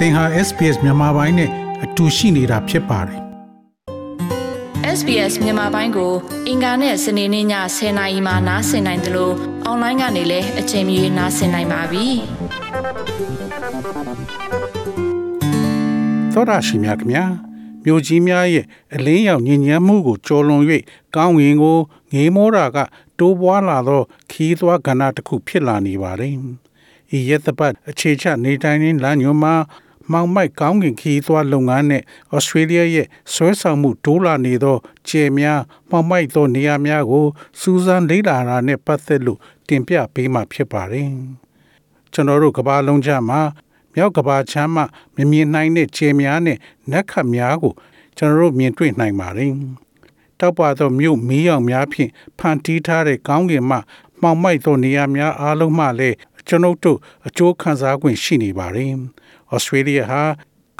သင်ဟာ SPS မြန်မာပိုင်းနဲ့အတူရှိနေတာဖြစ်ပါတယ် SBS မြန်မာပိုင်းကို အင်ကာနဲ့စနေနေ့ည10:00နာရီမှနားဆင်နိုင်တယ်လို့အွန်လိုင်းကနေလည်းအချိန်မီနားဆင်နိုင်ပါပြီ။သောတာရှင်များခင်ဗျာမြို့ကြီးများရဲ့အလင်းရောင်ညဉ့်ညမ်းမှုကိုကြော်လွန်၍ကောင်းငင်ကိုငေးမောတာကတိုးပွားလာသောခီးသွွားကဏ္ဍတစ်ခုဖြစ်လာနေပါတယ်။ဤရက်သပတ်အခြေချနေတိုင်းလမ်းညွန်မှာ မောင်မိုက်ကောင်းကင်ခီးသွားလုပ်ငန်းနဲ့ဩစတြေးလျရဲ့ဆွဲဆောင်မှုတိုးလာနေသောကျယ်များမောင်မိုက်သောနေရာများကိုစူးစမ်းလေ့လာတာနဲ့ပတ်သက်လို့တင်ပြပေးမှာဖြစ်ပါတယ်။ကျွန်တော်တို့ကဘာလုံးချမှာမြောက်ကဘာချမ်းမှမမြင်နိုင်တဲ့ကျယ်များနဲ့နက်ခတ်များကိုကျွန်တော်တို့မြင်တွေ့နိုင်ပါတယ်။တောက်ပါသောမြို့မီးရောင်များဖြင့်ဖန်တီးထားတဲ့ကောင်းကင်မှမှောင်မိုက်သောနေရာများအားလုံးမှလည်းကျွန်ုပ်တို့အကျိုးခံစား권ရှိနေပါတယ်။ ဩစတြေးလျဟာ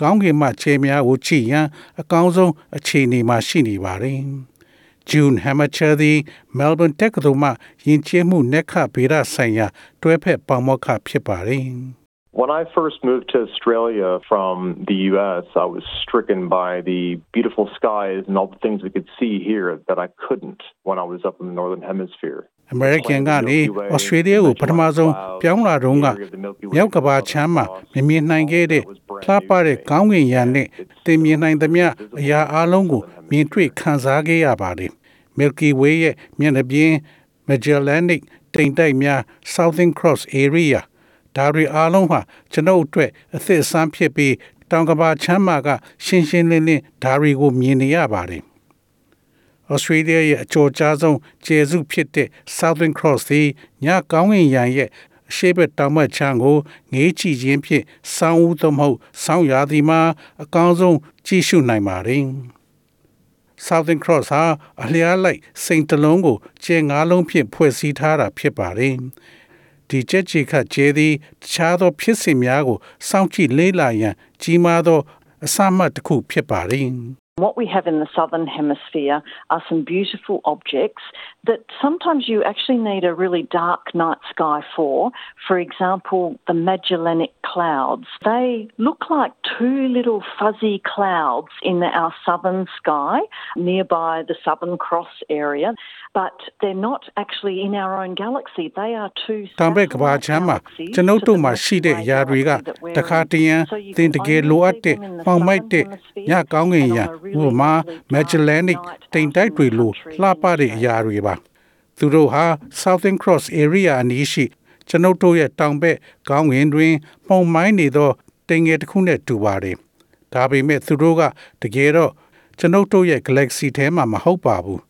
ကောင်းကင်မှခြေများကိုကြည့်ရန်အကောင်းဆုံးအခြေအနေမှာရှိနေပါတယ်။ June Hamacher သည် Melbourne တက္ကသိုလ်မှယဉ်ကျေးမှုနက်ခဗေဒဆိုင်ရာတွဲဖက်ပေါမောက္ခဖြစ်ပါတယ်။ When I first moved to Australia from the US, I was stricken by the beautiful skies and all the things we could see here that I couldn't when I was up in the Northern Hemisphere. American ကနေ Australia ကိုပထမဆုံးပြောင်းလာတော့ကမြောက်ကဘာချမ်းမှာမမြင်နိုင်ခဲ့တဲ့လှပတဲ့ကောင်းကင်ယံနဲ့တင်မြင်နိုင်သမျှအရာအလုံးကိုမြင်တွေ့ခံစားခဲ့ရပါတယ်။ Milky Way ရဲ့မျက်နှာပြင် Magellanic တိမ်တိုက်များ Southern Cross Area ဒါတွေအားလုံးဟာကျွန်ုပ်အတွက်အသစ်အဆန်းဖြစ်ပြီးတောင်ကဘာချမ်းမာက ရှင်းရှင်းလင်းလင်းဒါတွေကိုမြင်နေရပါတယ်။ Australia ရဲ့အကျော်ကြားဆုံးကျယ်စုဖြစ်တဲ့ Southern Cross သည်ညကောင်းကင်ယံရဲ့အရှိဘက်တောင်ဘက်ခြမ်းကိုငေးကြည့်ခြင်းဖြင့်စောင်းဦးသမဟုတ်စောင်းရာသီမှာအကောင်းဆုံးကြည့်ရှုနိုင်ပါတယ်။ Southern Cross ဟာအလျားလိုက်စိန်တလုံးကိုကျဲငါးလုံးဖြင့်ဖွဲ့စည်းထားတာဖြစ်ပါတယ်။ဒီကြက်ချီခတ်ကျဲသည်တခြားသောဖြစ်စဉ်များကိုစောင့်ကြည့်လေ့လာရန်ကြီးမားသောအစမှတ်တစ်ခုဖြစ်ပါသည် What we have in the southern hemisphere are some beautiful objects that sometimes you actually need a really dark night sky for. For example, the Magellanic Clouds. They look like two little fuzzy clouds in our southern sky nearby the Southern Cross area. but they're not actually in our own galaxy they are two တံဘက်ကဘာချမ်းမှာကျွန်ုပ်တို့မှာရှိတဲ့အရာတွေကတခါတရံသင်တကယ်လိုအပ်တဲ့ပေါင်မိုက်တဲ့ညကောင်းကင်ရံဥပမာ Magellanic တိမ်တိုက်တွေလိုလှပတဲ့အရာတွေပါ ါ သူတို့ဟာ Southern Cross area အနီးရှိကျွန်ုပ်တို့ရဲ့တောင်ဘက်ကောင်းကင်တွင်ပုံမိုင်းနေသောတင်ငယ်တစ်ခုနဲ့တူပါတယ်ဒါပေမဲ့သူတို့ကတကယ်တော့ကျွန်ုပ်တို့ရဲ့ galaxy ထဲမှာမဟုတ်ပါဘူး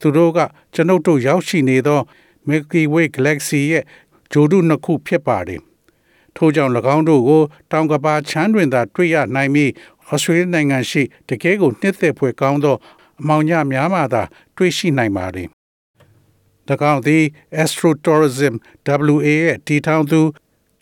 သူတို့ကကျွန်ုပ်တို့ရောက်ရှိနေသော Milky Way Galaxy ရဲ့ဂျိုဒုနှစ်ခုဖြစ်ပါတယ်။ထို့ကြောင့်၎င်းတို့ကိုတောင်ကပါချမ်းတွင်သာတွေ့ရနိုင်ပြီးဩစတြေးလျနိုင်ငံရှိတကယ်ကိုနှစ်သက်ဖွယ်ကောင်းသောအမောင်ညများမှသာတွေ့ရှိနိုင်ပါတယ်။၎ င်းသည် Astro Tourism WA ရဲ့တည်ထောင်သူ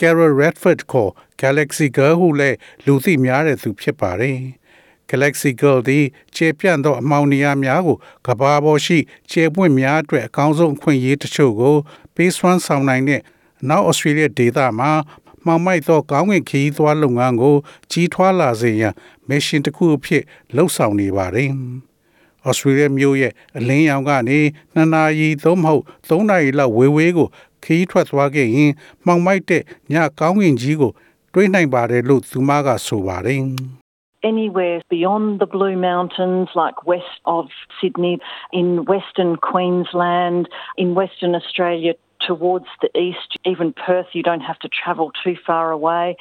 Carol Redford ခေါ် Galaxy Girl ဟုလည်းလူသိများတဲ့သူဖြစ်ပါတယ်။ Galaxy Girl သည်ခြေပြန့်သောအမောင်နေရာများကိုကဘာပေါ်ရှိခြေပွင့်များအတွက်အကောင်းဆုံးအခွင့်အရေးတချို့ကိုပေးစွမ်းဆောင်နိုင်တဲ့နောက်ဩစတြေးလျဒေသမှာမှောင်မိုက်သောကောင်းကင်ခရီးသွားလုပ်ငန်းကိုကြီးထွားလာစေရန်မစ်ရှင်တစ်ခုအဖြစ်လှုပ်ဆောင်နေပါတယ်။ ဩစတြေးလျမြို့ရဲ့အလင်းရောင်ကနေနှစ်နာရီသို့မဟုတ်သုံးနာရီလောက်ဝေဝေးကိုခရီးထွက်သွားခဲ့ရင်မှောင်မိုက်တဲ့ညကောင်းကင်ကြီးကိုတွေးနိုင်ပါတယ်လို့သူမကဆိုပါတယ်။ anywhere beyond the Blue Mountains, like west of Sydney, in Western Queensland, in Western Australia towards the east, even Perth, you don't have to travel too far away.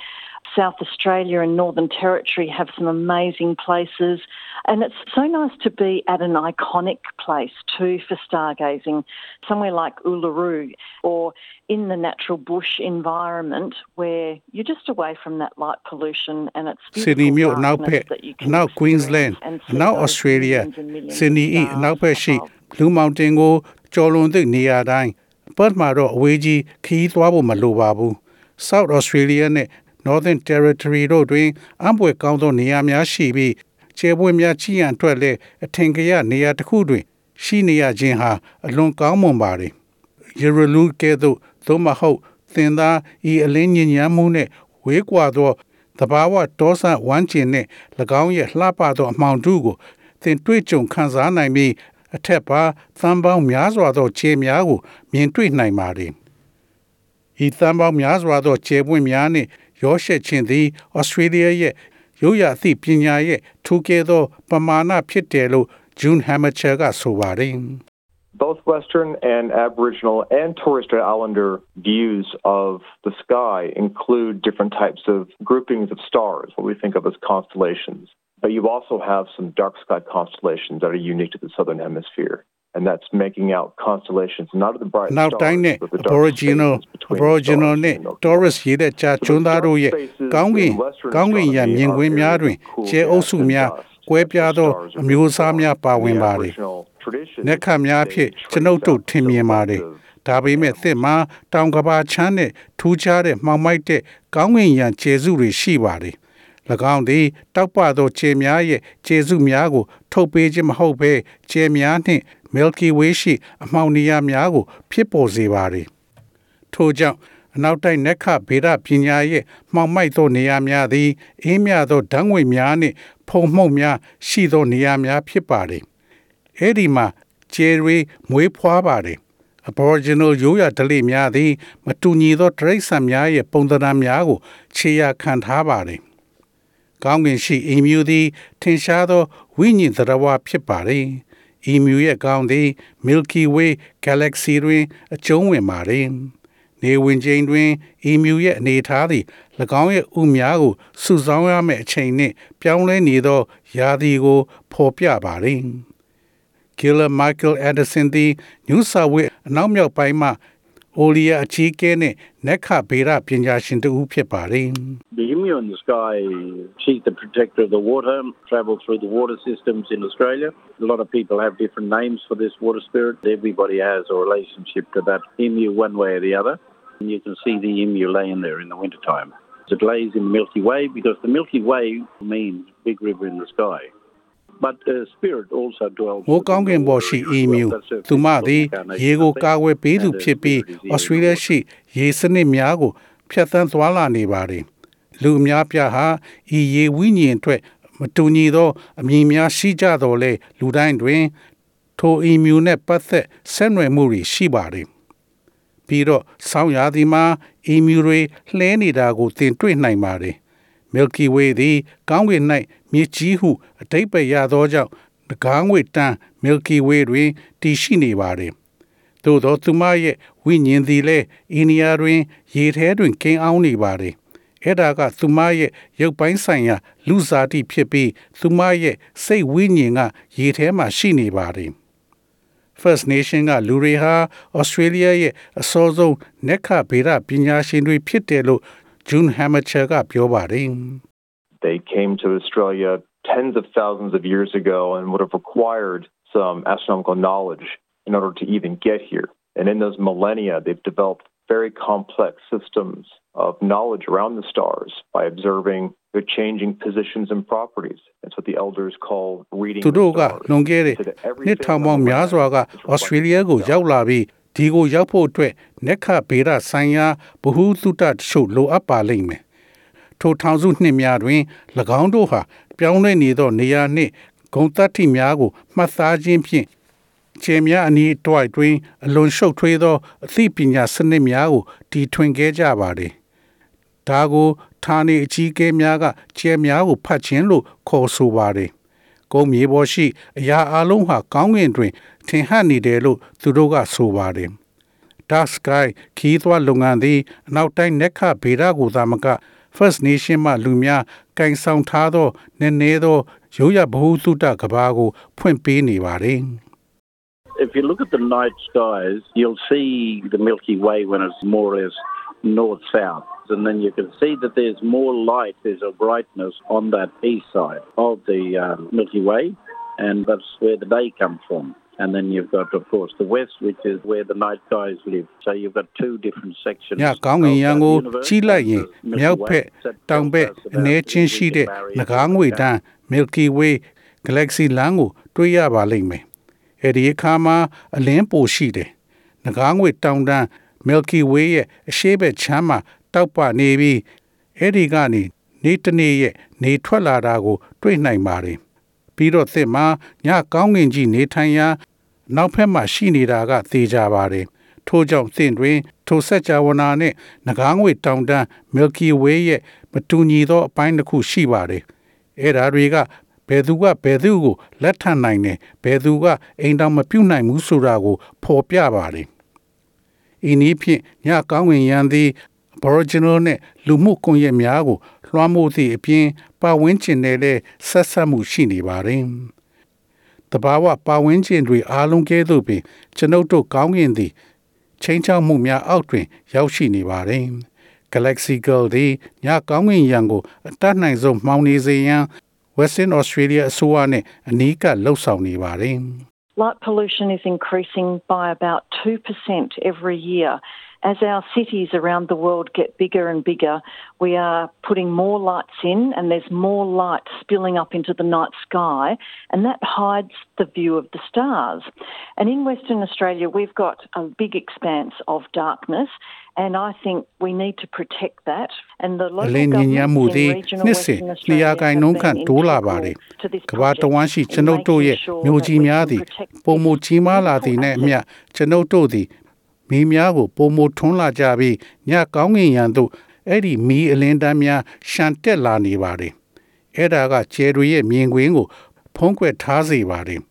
South Australia and Northern Territory have some amazing places. And it's so nice to be at an iconic place too for stargazing, somewhere like Uluru or in the natural bush environment where you're just away from that light pollution and it's Sydney မြို့နောက်ဖက်နောက် Queensland နောက် Australia Sydney ၏နောက်ဖက်ရှိ Blue Mountain ကိုကျော်လွန်သည့်နေရာတိုင်းပတ်မှာတော့အဝေးကြီးခီးသွားဖို့မလိုပါဘူး South Australia နဲ့ Northern Territory တို့တွင်အံ့ဖွယ်ကောင်းသောနေရာများရှိပြီးကျဲပွဲများကြီးရန်အတွက်လည်းအထင်ကရနေရာတစ်ခုတွင် ရှိနေရခြင်းဟာအလွန်ကောင်းမွန်ပါတယ်။ Yerulu ကဲ့သို့သို့မဟုတ်သင်သားဤအလင်းညဉ့်ညမ်းမှုနှင့်ဝေးကွာသောတဘာဝတောဆန့်ဝမ်းကျင်နဲ့၎င်းရဲ့လှပသောအမှောင်ထုကိုသင်တွေ့ကြုံခံစားနိုင်ပြီးအထက်ပါသံပေါင်းများစွာသောခြေများကိုမြင်တွေ့နိုင်ပါသည်ဤသံပေါင်းများစွာသောခြေပွင့်များနှင့် ရောရှက်ခြင်းသည်ဩစတြေးလျရဲ့ရိုးရာအသိပညာရဲ့ထူးကဲသောပမာဏဖြစ်တယ်လို့ June Hamacher ကဆိုပါတယ် both Western and Aboriginal and Torres Strait Islander views of the sky include different types of groupings of stars, what we think of as constellations. But you also have some dark sky constellations that are unique to the Southern Hemisphere. And that's making out constellations not of the bright နောက် stars, တိုင်းနဲ့ but the dark Aboriginal spaces between the Aboriginal stars နဲ့ and the Milky Way. Taurus ရေးတဲ့ကြာကျွန်းသားတို့ရဲ့ကောင်းကင်ကောင်းကင်ရမြင်ကွင်းများတွင်ကျဲအုပ်စုများကွဲပြားသောအမျိုးအစားများပါဝင်ပါသည်။နက်ခတ်များဖြင့်ကျွန်ုပ်တို့ထင်မြင်ပါတယ်။ဒါပေမဲ့သစ်မှာတောင်ကဘာချမ်းနဲ့ထူးခြားတဲ့မှောင်မိုက်တဲ့ကောင်းကင်ရံကျေစုတွေရှိပါတယ်။၎င်းသည်တောက်ပသောခြေများရဲ့ခြေစုများကို ထုတ်ပေးခြင်းမဟုတ်ဘဲခြေများနှင့် Milky Way ရှိအမှောင်နေရာများကို ဖြစ်ပေါ်စေပါသည်။ထို့ကြောင့်အနောက်တိုင်းနက်ခဗေဒပညာရဲ့မှောင်မိုက်သောနေရာများသည်အေးမြသောဓာတ်ငွေများနှင့်ဖုံမှုန့်များရှိသောနေရာများဖြစ်ပါသည်။အဲဒီမှာဂျယ်ရီမွေးဖွားပါတယ်။ Aboriginal ရိုးရာဓလေ့များသည် မတူညီသောတရိษံများရဲ့ပုံသဏ္ဍာန်များကိုခြေရာခံထားပါတယ်။ကောင်းကင်ရှိအီမြူသည် ထင်ရှားသောဝိညာဉ်သတ္တဝါဖြစ်ပါတ ယ်။အီမြူရဲ့ကောင်းသည် Milky Way Galaxy တွင်အကျုံးဝင်ပါတယ်။နေဝင်ချိန်တွင်အီမြူရဲ့အနေအထားသည်၎င်းရဲ့ဥများကိုစုဆောင်းရမယ့်အချိန်နှင့် ပြောင်းလဲနေသောယာသည်ကိုဖော်ပြပါတယ်။ Killer Michael Anderson သည် New South Wales အနောက်မြောက်ပိုင်းမှ အိုလီယာအကြီးအကဲနဲ့နက်ခဗေဒပညာရှင်တဦးဖြစ်ပါတယ်။ The emu in the sky, she's the protector of the water, travel through the water systems in Australia. A lot of people have different names for this water spirit. Everybody has a relationship to that emu one way or the other. And you can see the emu laying there in the wintertime. It lays in the Milky Way because the Milky Way means big river in the sky. But the spirit also dwells မိုးကောင်းကင်ပေါ်ရှိအီမြူသူမသည်ရေကိုကာကွယ်ပေးသူဖြစ်ပြီးဩစတြေးလျရှိရေစနစ်များကိုဖျက်ဆီးသွားလာနေပါတယ်လူအများပြားဟာဤရေဝိညာဉ်အတွက်မတူညီသောအမည်များရှိကြတော်လဲလူတိုင်းတွင် ထိုအီမြူနှင့်ပတ်သက်ဆက်နွယ်မှုတွေရှိပါတယ်ပြီးတော့ဆောင်းရာသီမှာအီမြူတွေလှဲနေတာကိုသင်တွေ့နိုင်ပါတယ် Milky Way သည်ကောင်းကင်၌မြေကြီးဟုအတိတ်ပဲရသောကြောင့်ငကားငွေတန်း Milky Way တွင်တည်ရှိနေပါသည်။သို့သောသူမရဲ့ဝိညာဉ်သည်လည်းအိန္ဒိယတွင်ရေထဲတွင်ကင်းအောင်နေပါသည်။အဲ့ဒါကသူမရဲ့ရုပ်ပိုင်းဆိုင်ရာလူစားတိဖြစ်ပြီးသူမရဲ့စိတ်ဝိညာဉ်ကရေထဲမှာရှိနေပါသည်။ First Nation ကလူတွေဟာ Australia ရဲ့အစောဆုံးနက်ခဗေဒပညာရှင်တွေဖြစ်တယ်လို့ June Hamacher ကပြောပါတယ်။ They came to Australia tens of thousands of years ago and would have required some astronomical knowledge in order to even get here. And in those millennia, they've developed very complex systems of knowledge around the stars by observing their changing positions and properties. That's what the elders call reading သူ the တို့က stars. လွန်ခဲ့တဲ့ So that everything နှစ်ထောင်ပေါင်း on the များ planet စွာက is reflected ဩစတြေးလျကို in the ရောက်လာပြီး ဒီကိုရောက်ဖို့အတွက်နက်ခဗေဒဆိုင်ရာဗဟုသုတတချို့လိုအပ်ပါလိမ့်မယ်ထိုထောင်စုနှစ်များတွင်၎င်းတို့ဟာပြောင်းလဲနေသောနေရာနှင့်ဂုံတတ္တိများကိုမှတ်သားခြင်းဖြင့်ခြေများအနီးတွိုက်တွင်အလွန်ရှုပ်ထွေးသောအသိပညာစနစ်များကိုတီထွင်ခဲ့ကြပါသည်ဒါကိုဌာနေအကြီးအကဲများကခြေများကိုဖတ်ခြင်းလို့ခေါ်ဆိုပါတယ် ကုန်းမြေပေါ်ရှိ အရာအလုံးဟာကောင်းကင်တွင် ထင်ဟပ်နေတယ်လို့သူတို့ကဆိုပါတယ်။ Dark Sky ခီးသွွားလုပ်ငန်းသည်အနောက်တိုင်းနက်ခဗေဒကိုသာမက First Nation မှလူများကင်ဆောင်ထားသောနည်းနည်းသောရိုးရဗဟုသုတကဘာကို ဖွင့်ပေးနေပါတယ်။ If you look at the night skies, you'll see the Milky Way when it's more or less north south. And then you can see that there's more light, there's a brightness on that east side of the uh, Milky Way, and that's where the day comes from. And then you've got, of course, the west, which is where the night skies live. So you've got two different sections. ညကောင်းကင်ရံ of ကို the universe. ကြီးလိုက်ရင် There's Milky မြောက် Way ဖက် that တောင်ဘက် tells us အနည်း about ချင်းရှိတဲ့ the barrier ငကားငွေတန်း Milky Way Galaxy လမ်းကိုတွေ့ရပါလိမ့်မယ်။အဲဒီအခါမှာအလင်းပိုရှိတယ်။ငကားငွေတောင်တန်း Milky Way ရဲ့အရှေ့ဘက်ခြမ်းမှာတောက်ပနေပြီးအဲဒီကနေနေတနေ့ရဲ့နေထွက်လာတာကို တွေ့နိုင်ပါတယ်ပြီးတော့သစ်မှာညကောင်းငင်ကြီးနေထိုင်ရာနောက်ဖက်မှာရှိနေတာကသေချာပါတယ်ထို့ကြောင့်သင်တွင်ထိုဆက်ကြဝဠာနှင့်ငကားငွေတောင်တန်း Milky Way ရဲ့မတူညီသောအပိုင်းတစ်ခုရှိပါတယ်အဲ့ဒါတွေကဘယ်သူကဘယ်သူကိုလက်ထပ်နိုင်တယ်ဘယ်သူကအိမ်တော်မပြုတ်နိုင်ဘူးဆိုတာကိုဖော်ပြပါတယ် ဤနည်းဖြင့်ညကောင်းဝင်ရန်သည် Aboriginal နဲ့လူမှုကွန်ရက်များကိုလွှမ်းမိုးသည့်အပြင်ပတ်ဝန်းကျင်နဲ့လည်းဆက်ဆက်မှုရှိနေပါတယ်။တဘာဝပတ်ဝန်းကျင်တွေအားလုံးကဲ့သို့ပင်ကျွန်ုပ်တို့ကောင်းကင်သည်ချင်းချောက်မှုများအောက်တွင် ရောက်ရှိနေပါတယ်။ Galaxy Girl သည်ညကောင်းကင်ယံကိုအတတ်နိုင်ဆုံးမှောင်နေစေရန် Western Australia အစိုးရနဲ့အနီးကပ်လှုပ်ဆောင်နေပါတယ်။ Light pollution is increasing by about 2% every year As our cities around the world get bigger and bigger, we are putting more lights in and there's more light spilling up into the night sky, and that hides the view of the stars. And in Western Australia, we've got a big expanse of darkness, and I think we need to protect that. And the အ local လင်းညဉ့်ညမ်းမှု governments သည် in regional နှစ်စဉ် Western နှစ် Australia ရာ have ခိုင်နှုန်းခန့် been တိုးလာ integral ပါတယ် to this ကမ္ဘာတ project ဝန်းရှိ in ကျွန်ုပ်တို့ရဲ့ making sure မျိုး that ကြီး we များ can သည် protect ပုံမ this ကြီးမားလာသည်နှင့်အမျှကျွန်ုပ်တို့သည် မီးများကိုပုံမထွန်းလာကြပြီးညကောင်းကင်ယံသို့အဲ့ဒီမီးအလင်းတန်းများရှန်တက်လာနေပါတယ်အဲ့ဒါကကျယ်တွေရဲ့မြင်ကွင်းကိုဖုံးကွယ်ထားစေပါတယ်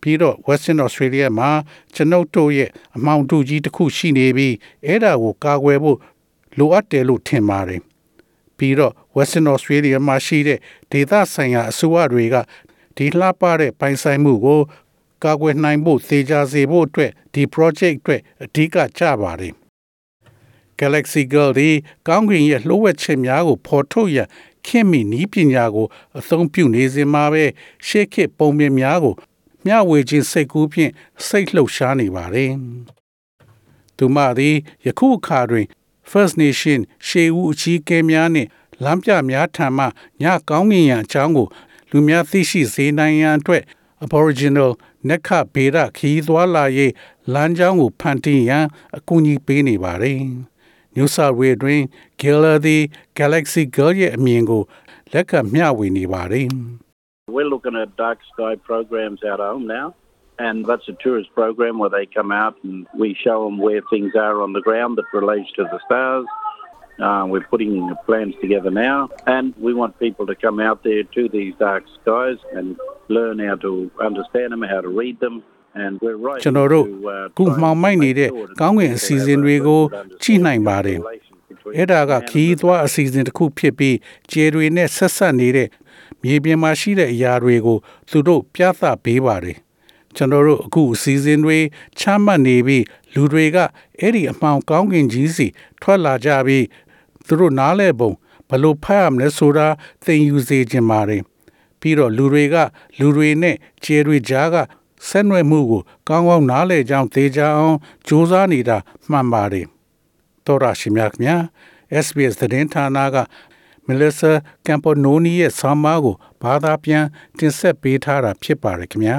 ပြီးတော့ Western Australia မှာကျွန်ုပ်တို့ရဲ့အမောင်တူကြီးတစ်ခုရှိနေပြီးအဲ့ဒါကိုကာကွယ်ဖို့လိုအပ်တယ်လို့ထင်ပါတယ်ပြီးတော့ Western Australia မှာရှိတဲ့ဒေသဆိုင်ရာအစိုးရတွေကဒီလှပတဲ့ပိုင်ဆိုင်မှုကို ကာကွယ်နိုင်ဖို့သေချာစေဖို့အတွက်ဒီ project အတွက်အဓိကကျပါတယ် Galaxy Girl ဒီကောင်းကင်ရဲ့လှိုးဝက်ချက်များကိုဖော်ထုတ်ရန်ခင်မီနီးပညာကိုအသုံးပြုနေစဉ်မှာပဲရှေ့ခေတ်ပုံပြင်များကိုမျှဝေခြင်းစိတ်ကူးဖြင့်စိတ်လှုပ်ရှားနေပါတယ်။သူမသည်ယခုအခါတွင် First Nation ရှေးဦးအကြီးအကဲများနှင့်လမ်းပြများထံမှညကောင်းကင်ရန်အကြောင်းကို လူများသိရှိစေနိုင်ရန်အတွက် Aboriginal နက္ခဗေဒခီးသွားလာရေးလမ်းကြောင်းကိုဖန်တီးရန်အကူအညီပေးနေပါတယ်။ New South Wales တွင် Giller သည် Galaxy Girl ရဲ့အမြင်ကိုလက်ခံမျှဝေနေပါတယ်။ We're looking at dark sky programs out home now. And that's a tourist program where they come out and we show them where things are on the ground that relates to the stars. Uh, we're putting plans together now, and we want people to come out there to these dark skies and learn how to understand them, how to read them. And we're right ကျွန်တော်တို့ to, uh, ခု try and မှောင်မိုက်နေတဲ့ make sure ကောင်းကင်အစီအစဉ်တွေကို that they have a ကြည့်နိုင်ပါတယ် relation between အဲ့ဒါက man and ခီးသွားအစီအစဉ်တစ်ခုဖြစ်ပြီးကျယ်တွေနဲ့ဆက်ဆက်နေတဲ့မြေပြင်မှာရှိတဲ့အရာတွေကိုသူတို့ပြသပေးပါတယ်ကျွန်တော်တို့အခုအစီအစဉ်တွေချမှတ်နေပြီးလူတွေကအဲ့ဒီအမှောင်ကောင်းကင်ကြီးစီထွက်လာကြပြီး သူတို့နားလဲပုံဘယ်လို့ဖတ်ရမလဲဆိုတာသင်ယူစေခြင်းပါတယ်ပြီးတော့လူတွေကလူတွေနဲ့ကျယ်တွေကြားကဆက်နွယ်မှုကိုကောင်းကောင်းနားလည်ကြောင်းသိကြအောင်စူးစမ်းနေတာမှန်ပါတယ်တော်ရရှိမြတ်မြ SBS သတင်းဌာနက Melissa Campononi ရဲ့ဆောင်းပါးကိုဘာသာပြန်တင်ဆက်ပေးထားတာဖြစ်ပါတယ်ခင်ဗျာ